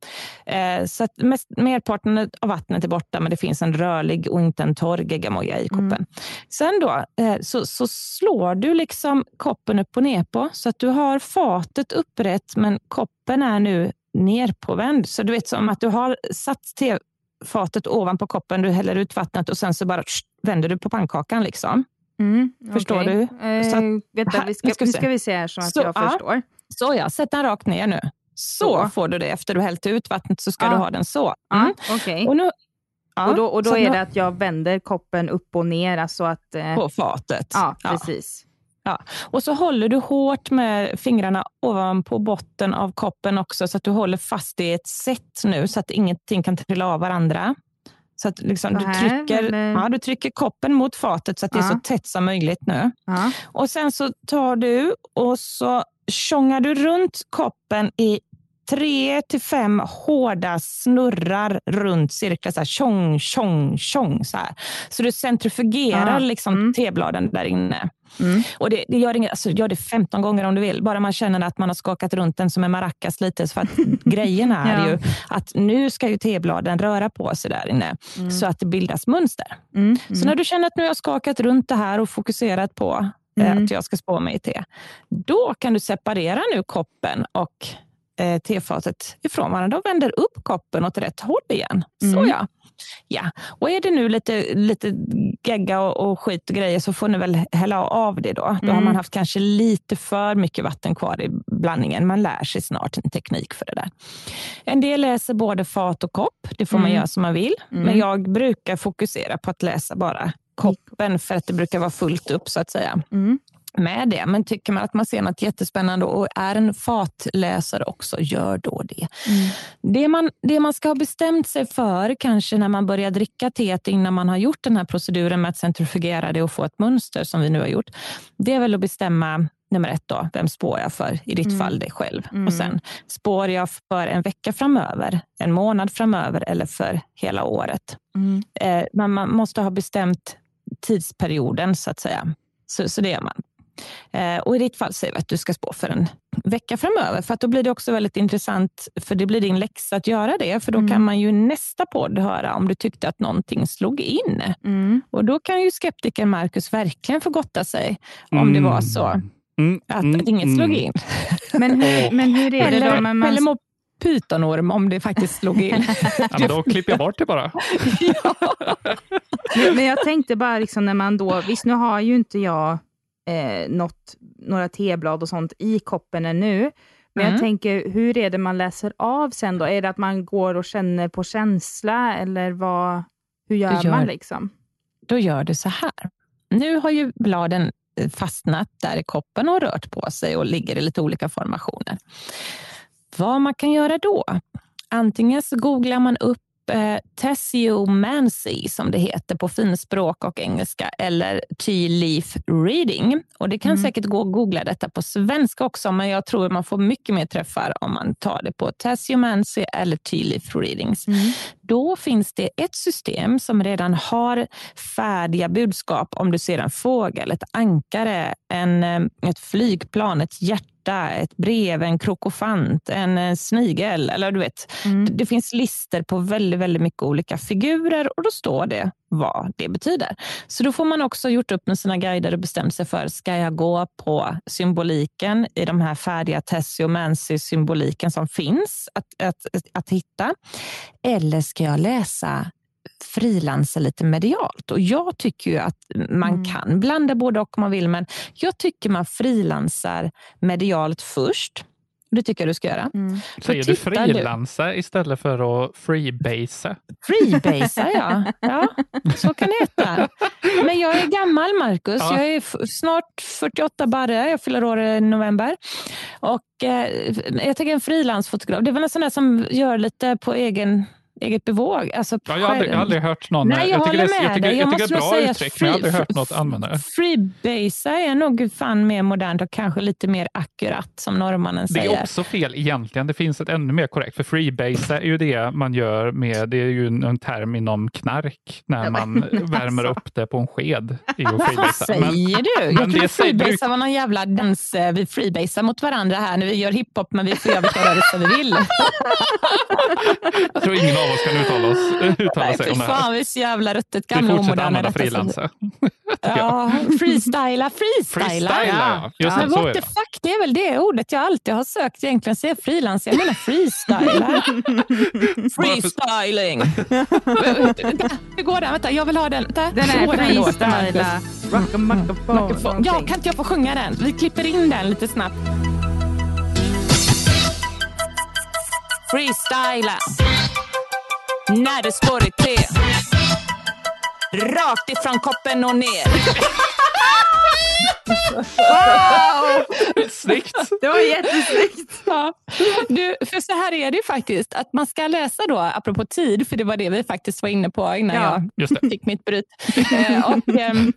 Eh, så att mest, merparten av vattnet är borta, men det finns en rörlig och inte en torr geggamoja i koppen. Mm. Sen då, eh, så, så, slår du liksom koppen upp och ner på så att du har fatet upprätt, men koppen är nu nerpåvänd. Så du vet som att du har satt tefatet ovanpå koppen, du häller ut vattnet och sen så bara vänder du på pannkakan. liksom. Mm, Förstår okay. du? Eh, så att, vänta, vi ska, nu ska vi se här så att så, jag förstår. Ja, så ja, sätt den rakt ner nu. Så får du det. Efter du hällt ut vattnet så ska ja. du ha den så. Mm. Ja, okay. och, nu, ja, och då, och då är det att jag vänder koppen upp och ner. Alltså att, eh... På fatet. Ja, precis. Ja. Och så håller du hårt med fingrarna ovanpå botten av koppen också, så att du håller fast det i ett sätt nu, så att ingenting kan trilla av varandra. Så att liksom du, trycker, ja, du trycker koppen mot fatet så att det är så tätt som möjligt nu. Ja. Och Sen så tar du och så tjongar du runt koppen i tre till fem hårda snurrar runt cirklar. Så här, tjong, tjong, tjong. Så, här. så du centrifugerar ah, liksom mm. tebladen där inne. Mm. Och det, det, gör, inget, alltså, gör det 15 gånger om du vill. Bara man känner att man har skakat runt den som en maracas lite. För att grejen är ja. ju att nu ska ju tebladen röra på sig där inne mm. så att det bildas mönster. Mm. Så när du känner att nu har jag skakat runt det här och fokuserat på eh, mm. att jag ska spå mig i te. Då kan du separera nu koppen och eh, tefatet ifrån varandra och vänder upp koppen åt rätt håll igen. Mm. Så ja. ja. Och är det nu lite, lite gegga och, och skit och grejer så får ni väl hälla av det då. Då mm. har man haft kanske lite för mycket vatten kvar i blandningen. Man lär sig snart en teknik för det där. En del läser både fat och kopp. Det får mm. man göra som man vill. Men mm. jag brukar fokusera på att läsa bara koppen för att det brukar vara fullt upp så att säga. Mm med det. Men tycker man att man ser något jättespännande och är en fatläsare också, gör då det. Mm. Det, man, det man ska ha bestämt sig för, kanske när man börjar dricka teet innan man har gjort den här proceduren med att centrifugera det och få ett mönster som vi nu har gjort, det är väl att bestämma nummer ett, då, vem spår jag för? I ditt mm. fall dig själv. Mm. Och sen spår jag för en vecka framöver, en månad framöver eller för hela året. Mm. Eh, men man måste ha bestämt tidsperioden så att säga. Så, så det gör man. Eh, och I ditt fall säger vi att du ska spå för en vecka framöver. För att då blir det också väldigt intressant, för det blir din läxa att göra det. För då mm. kan man ju nästa podd höra om du tyckte att någonting slog in. Mm. Och då kan ju skeptikern Marcus verkligen få gotta sig om mm. det var så. Mm. Att, mm. att inget slog in. Men hur, men hur är det då? Man... Eller må pytonorm om det faktiskt slog in. ja, men då klipper jag bort det bara. ja. Men jag tänkte bara, liksom när man då, visst nu har ju inte jag eh, något, några teblad och sånt i koppen ännu. Men mm. jag tänker, hur är det man läser av sen då? Är det att man går och känner på känsla eller vad, hur gör, gör man? liksom? Då gör du så här. Nu har ju bladen eh, fastnat där i koppen och rört på sig och ligger i lite olika formationer. Vad man kan göra då? Antingen så googlar man upp eh, Tessiomancy som det heter på finspråk och engelska eller tea leaf reading. Och Det kan mm. säkert gå att googla detta på svenska också men jag tror man får mycket mer träffar om man tar det på Tessiomancy eller tea leaf readings. Mm. Då finns det ett system som redan har färdiga budskap om du ser en fågel, ett ankare, en, eh, ett flygplan, ett hjärta hjärta, ett brev, en krokofant, en eh, snigel. Eller du vet, mm. Det finns lister på väldigt, väldigt mycket olika figurer och då står det vad det betyder. Så då får man också gjort upp med sina guider och bestämt sig för, ska jag gå på symboliken i de här färdiga Tessie och Mancy-symboliken som finns att, att, att, att hitta? Eller ska jag läsa frilansa lite medialt. Och jag tycker ju att man mm. kan blanda både och om man vill, men jag tycker man frilansar medialt först. Det tycker jag du ska göra. Mm. Säger du frilansa istället för att freebasea? Freebasea, ja. ja. Så kan det heta. Men jag är gammal, Marcus. Ja. Jag är snart 48 barre. Jag fyller år i november. Och, eh, jag tänker en frilansfotograf. Det är väl en sån där som gör lite på egen, eget bevåg. Alltså, Ja, jag, har aldrig, jag aldrig hört någon... Nej, jag, tycker håller det, med jag tycker, dig. jag tycker måste det är nog bra säga uttryck, att men jag har free- aldrig hört något använda det. Freebasea är nog fan mer modernt och kanske lite mer akkurat, som norrmannen Det säger. är också fel egentligen. Det finns ett ännu mer korrekt. För freebase är ju det man gör med, det är ju en, en term inom knark, när man värmer upp det på en sked. Vad säger Men du? men Jag det bruk- freebasea var någon jävla dans. eh, Vi freebasar mot varandra här när vi gör hiphop, men vi får göra vilka rörelser vi vill. jag tror ingen av oss kan uttala, oss, uttala sig om det här. fan, vi är så jävla ruttet Vi gamla fortsätter omoderna. använda detta sättet. frilansa. Ja, freestyla, freestyla. Freestyla, ja. Just det, Men what är the det. fuck, det är väl det ordet jag alltid har sökt egentligen. Säga frilans, jag menar freestyla. Freestyling. Hur går den? Vänta, jag vill ha den. Vänta. Den är freestyla. Ja, kan inte jag få sjunga den? Vi klipper in den lite snabbt. Freestyla. När det står i T. Rakt ifrån koppen och ner. Snyggt! Det var jättesnyggt. Ja. Du, för så här är det ju faktiskt. Att man ska läsa då, apropå tid, för det var det vi faktiskt var inne på innan Ja, jag Just det. fick mitt bryt. Eh, och, ehm,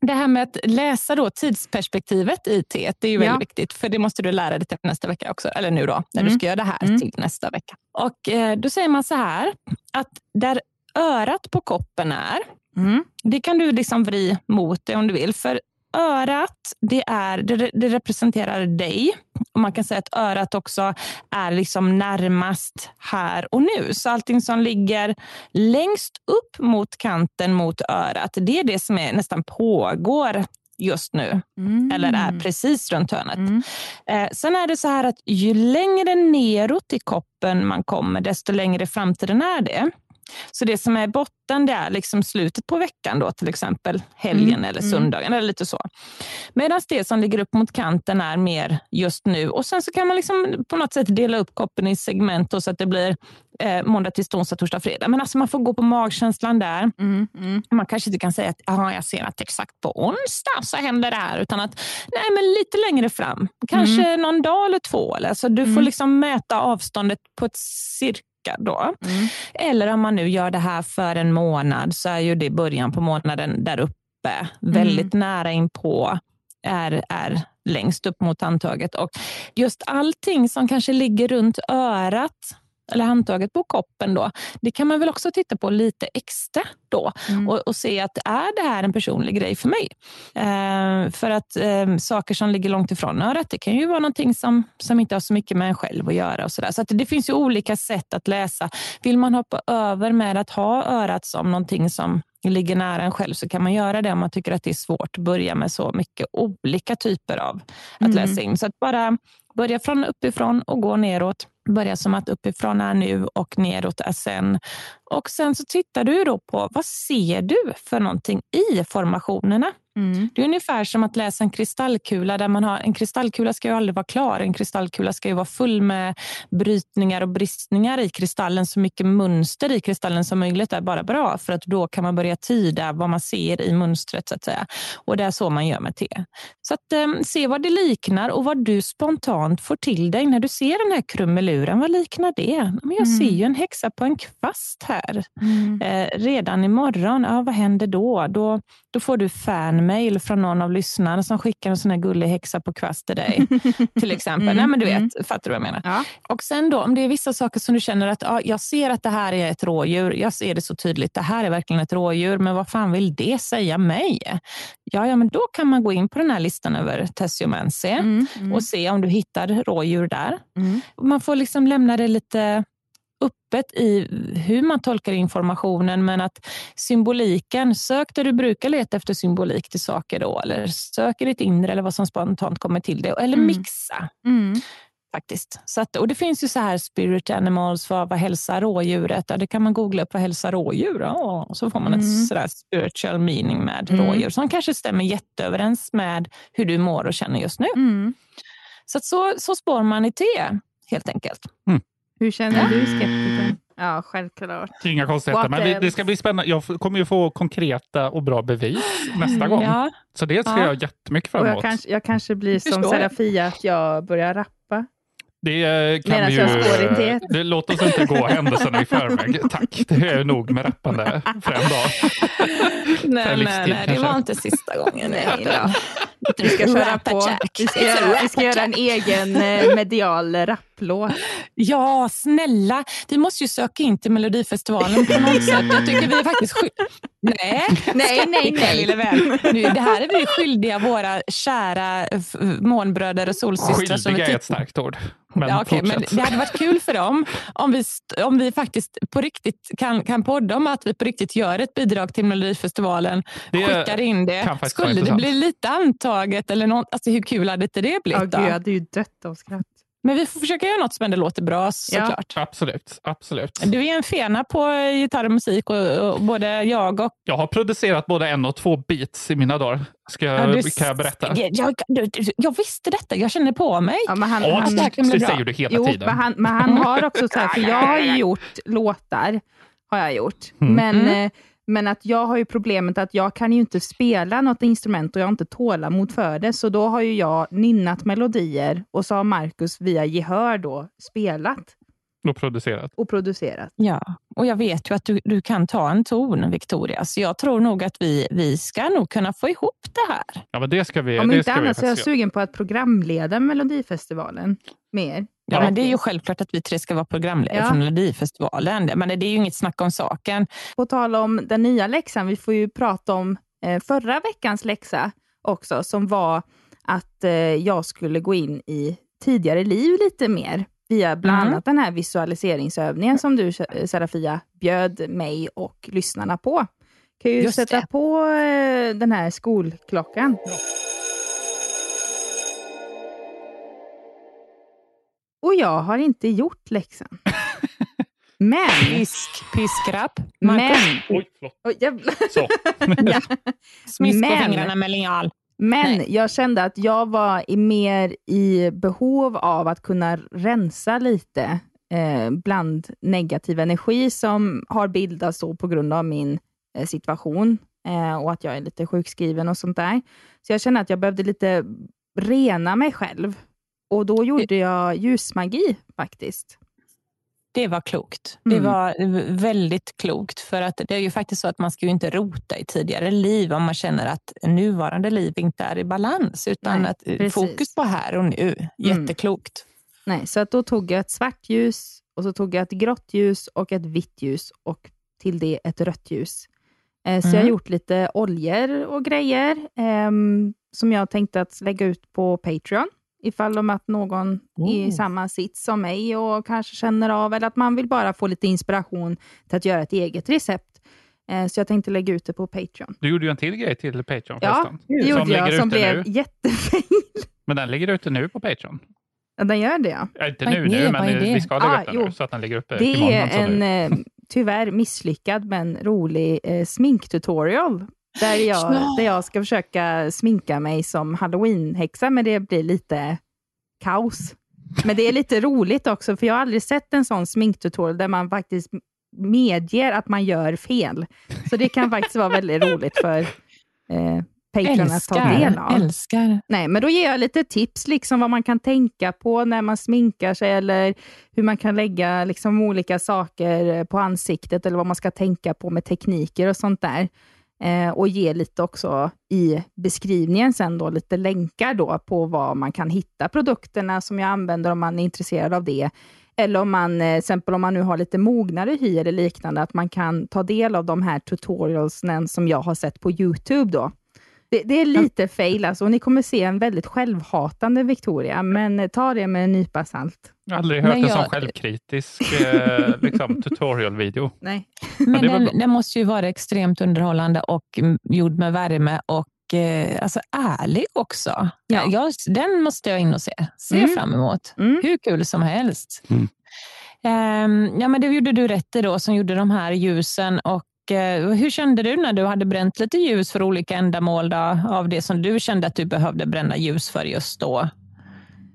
det här med att läsa då tidsperspektivet i T, det är ju väldigt Ja. viktigt. För det måste du lära dig till nästa vecka också. Eller nu då, när du Mm. ska göra det här Mm. till nästa vecka. Och eh, Då säger man så här, att där örat på koppen är, Mm. det kan du liksom vri mot dig om du vill. För örat, det, är, det, det representerar dig. Och Man kan säga att örat också är liksom närmast här och nu. Så allting som ligger längst upp mot kanten mot örat, det är det som är, nästan pågår just nu. Mm. Eller är precis runt hörnet. Mm. Eh, sen är det så här att ju längre neråt i koppen man kommer, desto längre i framtiden är det. Så det som är botten, det är liksom slutet på veckan, då, till exempel helgen Mm, eller mm. söndagen. eller lite så. Medan det som ligger upp mot kanten är mer just nu. Och Sen så kan man liksom på något sätt dela upp koppen i segment så att det blir eh, måndag, tisdag, onsdag, torsdag, fredag. Men alltså man får gå på magkänslan där. Mm. Mm. Man kanske inte kan säga att "Jaha, jag ser att exakt på onsdag så händer det här. Utan att nej, men lite längre fram. Kanske någon dag eller två. Eller, så du får Mm. liksom mäta avståndet på ett cirka. Då. Mm. Eller om man nu gör det här för en månad så är ju det början på månaden där uppe. Väldigt nära in på är, är längst upp mot handtaget. Och just allting som kanske ligger runt örat eller handtaget på koppen då, det kan man väl också titta på lite extra då Mm. och, och se att är det här en personlig grej för mig? Eh, för att eh, saker som ligger långt ifrån örat, det kan ju vara någonting som, som inte har så mycket med en själv att göra. Och så där. så att det finns ju olika sätt att läsa. Vill man hoppa över med att ha örat som någonting som ligger nära en själv så kan man göra det om man tycker att det är svårt att börja med så mycket olika typer av att Mm. läsa in. Så att bara börja från uppifrån och gå neråt. Börja som att uppifrån är nu och neråt är sen. Och sen så tittar du då på vad ser du för någonting i formationerna. Mm. Det är ungefär som att läsa en kristallkula. där man har, En kristallkula ska ju aldrig vara klar. En kristallkula ska ju vara full med brytningar och bristningar i kristallen. Så mycket mönster i kristallen som möjligt är bara bra. För att då kan man börja tyda vad man ser i mönstret. så att säga. Och Det är så man gör med te. Så att, eh, se vad det liknar och vad du spontant får till dig när du ser den här krumeluren. Vad liknar det? Men jag ser ju en häxa på en kvast här Mm. eh, redan imorgon. Ja, vad händer då? då? Då får du fanmail från någon av lyssnarna som skickar en sån här gullig häxa på kvast till dig. till exempel. Mm, Nej, men du vet, mm. fattar du vad jag menar? Ja. Och sen då, om det är vissa saker som du känner att ja, jag ser att det här är ett rådjur. Jag ser det så tydligt. Det här är verkligen ett rådjur. Men vad fan vill det säga mig? Ja, ja men då kan man gå in på den här listan över Tessiomense Mm. Mm. och se om du hittar rådjur där. Mm. Man får liksom lämna det lite öppet i hur man tolkar informationen men att symboliken, sök där du brukar leta efter symbolik till saker då eller sök i ditt inre eller vad som spontant kommer till dig eller Mm. mixa Mm. faktiskt. Så att, och det finns ju så här spirit animals, vad, vad hälsar rådjuret? Ja, det kan man googla upp, vad hälsar rådjur? Ja, och så får man Mm. ett sådär spiritual meaning med Mm. rådjur som kanske stämmer jätteöverens med hur du mår och känner just nu. Mm. Så, så, så spår man i te, helt enkelt. Hur känner du skeptikern? Ja, självklart. Inga konstigheter, men det ska bli spännande. Jag kommer ju få konkreta och bra bevis nästa gång. Ja, Så det ska Ja. jag jättemycket fram Och emot. jag, kanske, jag kanske blir som. Serafia, att jag börjar rappa. Det eh, kan Medan vi ju... Det, låt oss inte gå händelserna i förväg. Tack, det är nog med rappande för en dag. nej, nej, livstid nej, det var inte sista gången. Nej Nej. Vi ska köra Rap på. Vi ska rap vi ska göra en egen eh, medial rapplåt. Ja, snälla. Vi måste ju söka in till Melodifestivalen på något sätt. Jag tycker vi är faktiskt skyldiga... Nej, Nej, nej, nej. lille vän. Nu, det här är vi skyldiga våra kära månbröder och solsystrar. Skyldiga är ett tittar- starkt ord. Men ja, okej, men det hade varit kul för dem om vi, om vi faktiskt på riktigt kan, kan podda om att vi på riktigt gör ett bidrag till Melodifestivalen. Det skickar in det. Skulle det bli lite antaget eller något, alltså hur kul hade inte det blivit? Ja, då? gud, jag hade ju dött av skratt. Men vi får försöka göra något som ändå låter bra såklart. Absolut, absolut. Du är en fena på gitarr och musik och, och både jag och... Jag har producerat både en och två beats i mina dagar, ska Ja, jag, du- kan jag berätta. Jag, jag, jag visste detta, jag kände på mig. Ja, men han, Åh, han, det det säger du hela jo, tiden. men han, men han har också så här, för jag har ju gjort låtar, har jag gjort. Mm. Men, Mm. Men att jag har ju problemet att jag kan ju inte spela något instrument och jag har inte tålamod för det, så då har ju jag nynnat melodier och så har Marcus via gehör då spelat Och producerat. och producerat. Ja, och jag vet ju att du, du kan ta en ton, Victoria. Så jag tror nog att vi, vi ska nog kunna få ihop det här. Ja, men det ska vi, Om det inte annat så är jag sugen på att programleda Melodifestivalen mer. Ja, Ja. men det är ju självklart att vi tre ska vara programledare Ja. för Melodifestivalen. Men det är ju inget snack om saken. På tal om den nya läxan, vi får ju prata om eh, förra veckans läxa också, som var att eh, jag skulle gå in i tidigare liv lite mer, via bland Mm. annat den här visualiseringsövningen som du, eh, Serafia, bjöd mig och lyssnarna på. Kan ju Just sätta det. på eh, den här skolklockan. Och jag har inte gjort läxan. Men, Pisk, piskrapp. men, Oj, förlåt. Oj, jävlar. Så. smisk på men- fingrarna med linjal. Men Nej. jag kände att jag var i mer i behov av att kunna rensa lite eh, bland negativ energi som har bildats på grund av min eh, situation eh, och att jag är lite sjukskriven och sånt där. Så jag kände att jag behövde lite rena mig själv. Och då gjorde jag ljusmagi faktiskt. Det var klokt. Det Mm. var väldigt klokt. För att det är ju faktiskt så att man ska ju inte rota i tidigare liv om man känner att nuvarande liv inte är i balans. Utan Nej, att eh, precis. fokus på här och nu. Jätteklokt. Nej, så att då tog jag ett svart ljus och så tog jag ett grått ljus och ett vitt ljus och till det ett rött ljus. Eh, så jag har Mm. gjort lite oljor och grejer ehm, som jag tänkte att lägga ut på Patreon ifall om att någon i Oh. samma sits som mig och kanske känner av eller att man vill bara få lite inspiration till att göra ett eget recept. Eh, så jag tänkte lägga ut det på Patreon. Du gjorde ju en till grej till Patreon Ja, förresten. det gjorde jag som blev nu. jättefin. Men den ligger ute nu på Patreon. Ja, Den gör det ja. Äh, inte Vad är nu, det? nu men är det? vi ska lägga Ah, upp den jo. nu så att den ligger uppe Det är en nu. eh, tyvärr misslyckad men rolig eh, sminktutorial. Där jag, Ja. där jag ska försöka sminka mig som halloween-häxa, men det blir lite kaos. Men det är lite roligt också, för jag har aldrig sett en sån sminktutorial där man faktiskt medger att man gör fel. Så det kan faktiskt vara väldigt roligt för eh, Patreon att ta del av. älskar. Nej, men då ger jag lite tips, liksom vad man kan tänka på när man sminkar sig, eller hur man kan lägga liksom, olika saker på ansiktet, eller vad man ska tänka på med tekniker och sånt där. Eh, och ge lite också i beskrivningen sen då, lite länkar då på var man kan hitta produkterna som jag använder om man är intresserad av det. Eller om man, eh, till exempel om man nu har lite mognare hy eller liknande, att man kan ta del av de här tutorialsen som jag har sett på YouTube då. Det, det är lite fail alltså, och ni kommer se en väldigt självhatande Victoria, men eh, ta det med en nypa salt. Jag har aldrig hört Men en sån jag- självkritisk eh, liksom, tutorial-video. Nej. Men var den, den måste ju vara extremt underhållande och gjord med värme och eh, alltså ärlig också. Ja. Jag, den måste jag in och se. Se Mm. fram emot. Mm. Hur kul som helst. Mm. Ehm, ja, men det gjorde du rätt i då, som gjorde de här ljusen. Och, Eh, hur kände du när du hade bränt lite ljus för olika ändamål då, av det som du kände att du behövde bränna ljus för just då?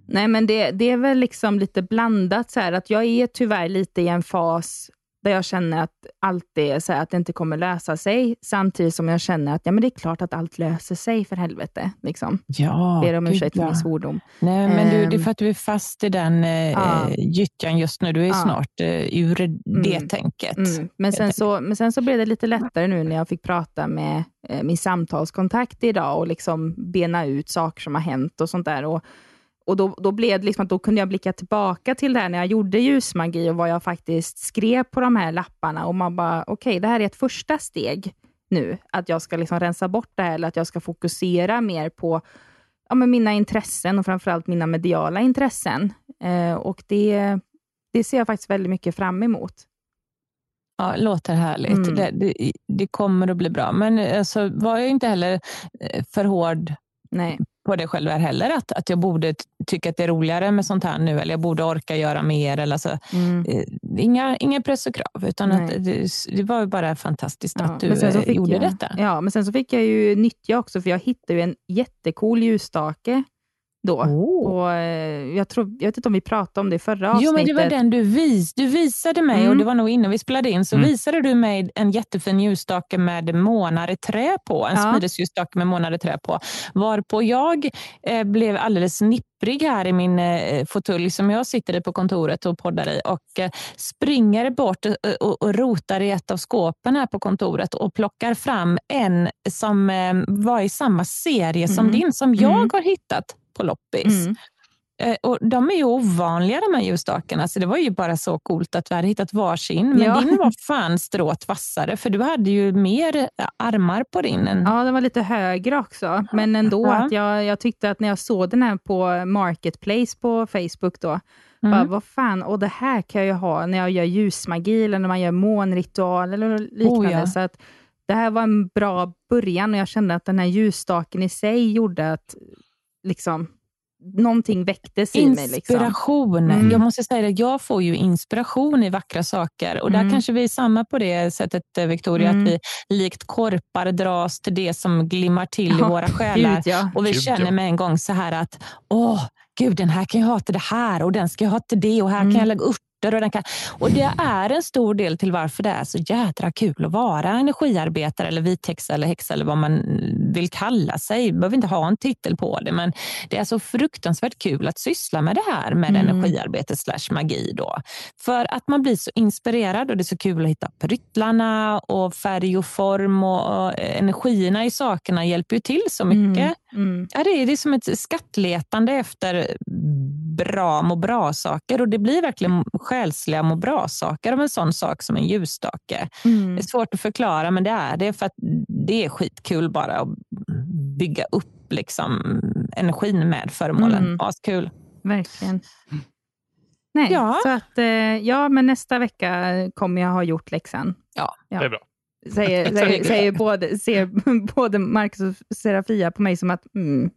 Nej, men det, det är väl liksom lite blandat. Så här, att Jag är tyvärr lite i en fas där jag känner att allt är så här, att det inte kommer lösa sig, samtidigt som jag känner att ja, men det är klart att allt löser sig, för helvete. Liksom. Ja, Ber om ursäkt för min svordom. Nej, men du, det är Ehm. för att du är fast i den eh, Ja. gyttjan just nu. Du är Ja. snart eh, ur det Mm. tänket. Mm. Men, sen så, men sen så blev det lite lättare nu när jag fick prata med eh, min samtalskontakt idag och liksom bena ut saker som har hänt och sånt där. Och, och då, då blev det liksom att då kunde jag blicka tillbaka till det här när jag gjorde ljusmagi och vad jag faktiskt skrev på de här lapparna. Och man bara, okej, det här är ett första steg nu. Att jag ska liksom rensa bort det här, eller att jag ska fokusera mer på ja, men mina intressen och framförallt mina mediala intressen. Eh, och det, det ser jag faktiskt väldigt mycket fram emot. Ja, låter härligt. Mm. Det, det, det kommer att bli bra. Men alltså, var jag inte heller eh, för hård Nej. På det själv heller. Att, att jag borde tycka att det är roligare med sånt här nu, eller jag borde orka göra mer. Eller alltså, Mm. eh, inga, inga press och krav, utan Nej. att det, det var bara fantastiskt Ja, att du så eh, gjorde jag, detta. Ja, men sen så fick jag ju nyttja också, för jag hittade en jättecool ljusstake då. Oh. Och, eh, jag, tror, jag vet inte om vi pratade om det i förra avsnittet. Jo, men det var den du, vis, du visade mig, Mm. och det var nog innan vi spelade in, så Mm. visade du mig en jättefin ljusstake med månar i trä på. En Ja. smidesljusstake med månar i trä på. Varpå jag eh, blev alldeles nipprig här i min eh, fåtölj som jag sitter i på kontoret och poddar i och eh, springer bort och, och, och rotar i ett av skåpen här på kontoret och plockar fram en som eh, var i samma serie som Mm. din, som jag Mm. har hittat på loppis. Mm. Eh, Och de är ju ovanliga de här ljusstakarna, så det var ju bara så coolt att vi hade hittat varsin. Men Ja. din var fan stråt vassare, för du hade ju mer eh, armar på din. Än... Ja, den var lite högre också, men ändå. Ja. att jag, jag tyckte att när jag såg den här på Marketplace på Facebook, då, Mm. bara, vad fan, och det här kan jag ju ha när jag gör ljusmagi, eller när man gör månritual eller liknande. Oh, ja. Så att det här var en bra början och jag kände att den här ljusstaken i sig gjorde att liksom, någonting väcktes i mig. Liksom. Inspiration. Mm. Jag måste säga det, jag får ju inspiration i vackra saker. Och där Mm. kanske vi är samma på det sättet, eh, Victoria, Mm. att vi likt korpar dras till det som glimmar till i Ja, våra själar. Gud, ja. Och vi Gud, känner ja. med en gång så här att, åh, gud den här kan jag ha till det här och den ska jag ha till det och här Mm. kan jag lägga örter. Och, den kan... och det är en stor del till varför det är så jädra kul att vara energiarbetare eller vithäxa eller häxa eller vad man vill kalla sig. Man behöver inte ha en titel på det, men det är så fruktansvärt kul att syssla med det här med Mm. energiarbete slash magi. Då. För att man blir så inspirerad och det är så kul att hitta pryttlarna och färg och form och, och energierna i sakerna hjälper ju till så mycket. Mm. Ja, det, är, det är som ett skattletande efter bra må bra-saker och det blir verkligen själsliga må bra-saker av en sån sak som en ljusstake. Mm. Det är svårt att förklara, men det är det för att det är skitkul bara att bygga upp liksom, energin med föremålen. Mm. Askul. Verkligen. Nej, Ja. så att, eh, ja, men nästa vecka kommer jag ha gjort läxan. Ja. Ja. Det är bra. Säger, säger, säger både, ser både Marcus och Serafia på mig som att mm,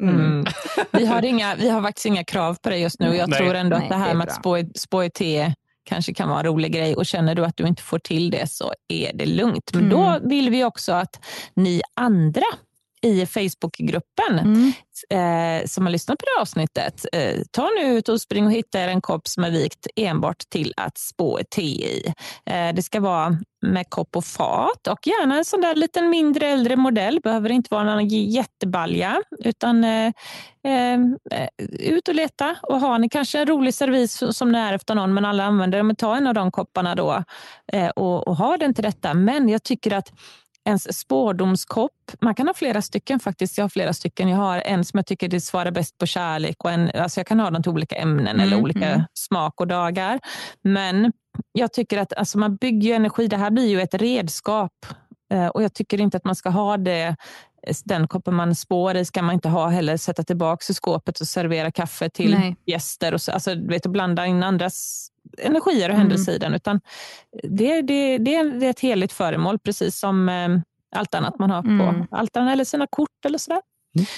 mm. Mm. Vi, har inga, vi har faktiskt inga krav på det just nu. Jag Nej. tror ändå Nej, att det det här är med bra. att spå, i- spå i te kanske kan vara en rolig grej och känner du att du inte får till det så är det lugnt. Men Mm. då vill vi också att ni andra i Facebookgruppen Mm. eh, som har lyssnat på det här avsnittet, eh, ta nu ut och spring och hitta er en kopp som är vikt enbart till att spå ett te i. Eh, det ska vara med kopp och fat och gärna en sån där liten mindre äldre modell. Behöver inte vara någon jättebalja utan eh, eh, ut och leta och har ni kanske en rolig servis som ni är efter någon men alla använder den, ta en av de kopparna då eh, och, och ha den till detta. Men jag tycker att ens spårdomskopp. Man kan ha flera stycken faktiskt. Jag har flera stycken. Jag har en som jag tycker det svarar bäst på kärlek och en, alltså jag kan ha dem till olika ämnen eller Mm, olika mm. smak och dagar. Men jag tycker att alltså man bygger energi. Det här blir ju ett redskap Eh, och jag tycker inte att man ska ha det den koppen man spår i ska man inte ha heller. Sätta tillbaka i skåpet och servera kaffe till Nej. gäster. Och så, alltså, du vet, och blanda in andras energier och Mm. händelser i den. Utan det, det, det, är, det är ett heligt föremål, precis som eh, allt annat man har Mm. på altaret eller sina kort eller sådär.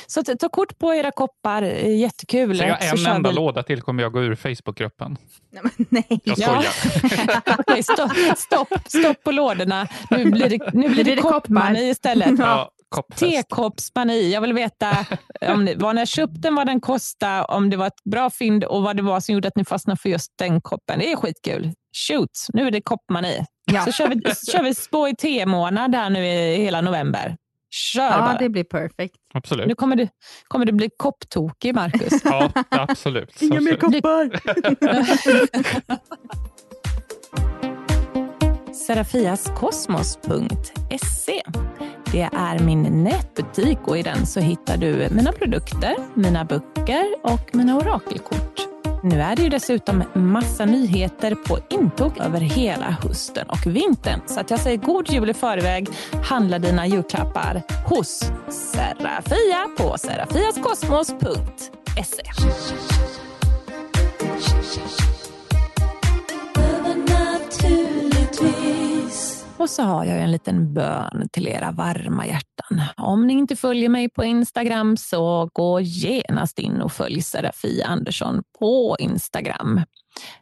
Så att, ta kort på era koppar, eh, jättekul. Så jag Så en kör enda vi- låda till kommer jag gå ur Facebookgruppen. Nej, nej. Jag Ja. skojar. Okej, stopp, stopp, stopp på lådorna. Nu blir det, nu blir det, det koppar. istället. Ja. Tekoppsmani. Jag vill veta om det, vad ni har köpt den, vad den kostade, om det var ett bra fynd och vad det var som gjorde att ni fastnade för just den koppen. Det är skitkul. Shoot, nu är det koppmani. Ja. Så kör vi, kör vi spå i te-månad här nu i hela november. Kör Ja, bara. det blir perfekt. Absolut. Nu kommer du, kommer du bli kopptokig, Marcus. Ja, absolut. absolut. koppar. Serafiaskosmos.se. Det är min nätbutik och i den så hittar du mina produkter, mina böcker och mina orakelkort. Nu är det ju dessutom massa nyheter på intåg över hela hösten och vintern. Så att jag säger god jul i förväg. Handla dina julklappar hos Serafia på serafiaskosmos.se. Och så har jag en liten bön till era varma hjärtan. Om ni inte följer mig på Instagram så gå genast in och följ Serafia Andersson på Instagram.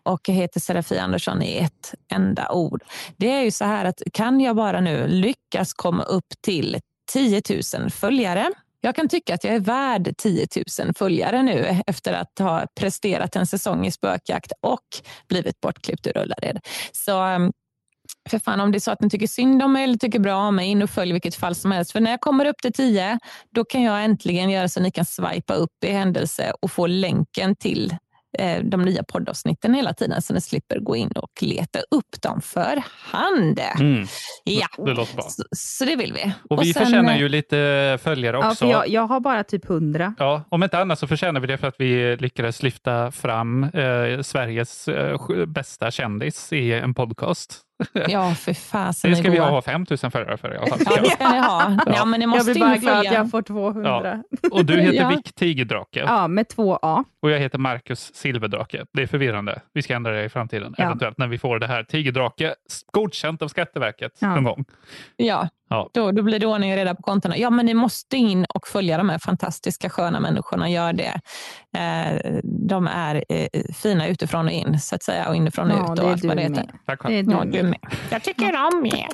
Och jag heter Serafia Andersson i ett enda ord. Det är ju så här att kan jag bara nu lyckas komma upp till 10 000 följare jag kan tycka att jag är värd 10 000 följare nu efter att ha presterat en säsong i spökjakt och blivit bortklippt ur Ullared. Så ehm, för fan, om det är så att ni tycker synd om mig eller tycker bra om mig, in och följ vilket fall som helst. För när jag kommer upp till 10, då kan jag äntligen göra så att ni kan swipa upp i händelse och få länken till eh, de nya poddavsnitten hela tiden så ni slipper gå in och leta upp dem för hand. Mm, Ja, det låter bra. så, så det vill vi. Och vi sen, förtjänar eh, ju lite följare Ja, också. för jag, jag har bara typ 100. Ja, om inte annat så förtjänar vi det för att vi lyckades lyfta fram eh, Sveriges eh, bästa kändis i en podcast. Ja, för fasen. Det ska ni vi ha 5000 följare för i alla fall. Ja, det ska ni ha. Ja, men ni Jag måste blir in bara glad att jag får 200. Ja, Och du heter Ja. Vick Tigerdrake med två A. och jag heter Marcus Silverdrake. Det är förvirrande. Vi ska ändra det i framtiden, Ja. eventuellt när vi får det här Tigerdrake godkänt av Skatteverket Ja. någon gång. Ja, Ja. Då, då blir det ordning och reda på kontona. Ja, men ni måste in och följa de här fantastiska sköna människorna. Gör det. Eh, de är eh, fina utifrån och in, så att säga, och inifrån och Ja, ut det och är allt du vad det heter. Tack Det är du Ja, du med. med. Jag tycker om er.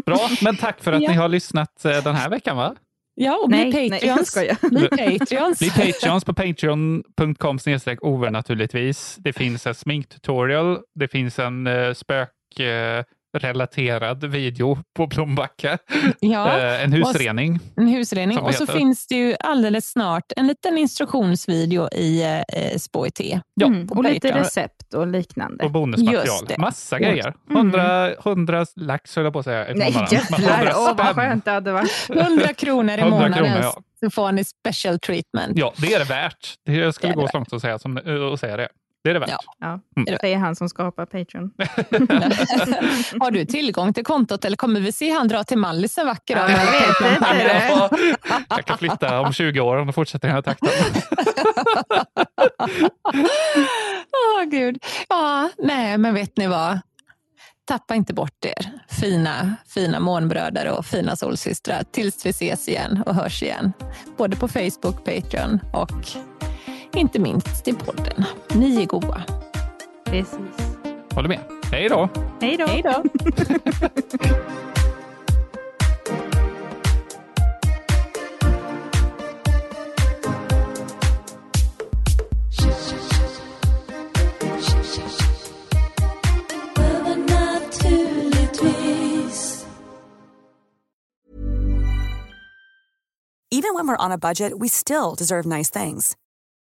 Bra, men tack för att Ja. ni har lyssnat eh, den här veckan. va? Ja, och bli Nej, nej, Patreons. skojar. Bli Patreons. Bli Patreons på patreon.com snedstreck over naturligtvis. Det finns en sminktutorial. Det finns en uh, spök eh, relaterad video på Blombacka. Ja, Eh, en husrening. en husrening. Och så finns det ju alldeles snart en liten instruktionsvideo i eh, Spå i T. Ja, Mm, och lite recept och liknande. Och bonusmaterial. Just. Massa Mm. grejer. 100, 100 lax höll jag på att säga. Nej månaden. Men 100 jävlar, åh vad skönt det hade varit. 100 kronor i 100 månaden kronor, ja. så får ni special treatment. Ja, det är det värt. Det- Jag skulle Det gå så långt att säga, som, att säga det. Det är det värt. Ja. Ja, Mm. det är han som skapar Patreon. Har du tillgång till kontot eller kommer vi se han dra till Mallis en vacker dag? Ja, jag vet inte. Ja, jag kan flytta om 20 år om det fortsätter i den här takten. Åh gud. Ja, nej, men vet ni vad? Tappa inte bort er, fina, fina månbröder och fina solsystrar, tills vi ses igen och hörs igen. Både på Facebook, Patreon och inte minst i podden. Ni är goa. Precis. Håller med. Hej då! Hej då. Hej då! Even when we're on a budget, we still deserve nice things.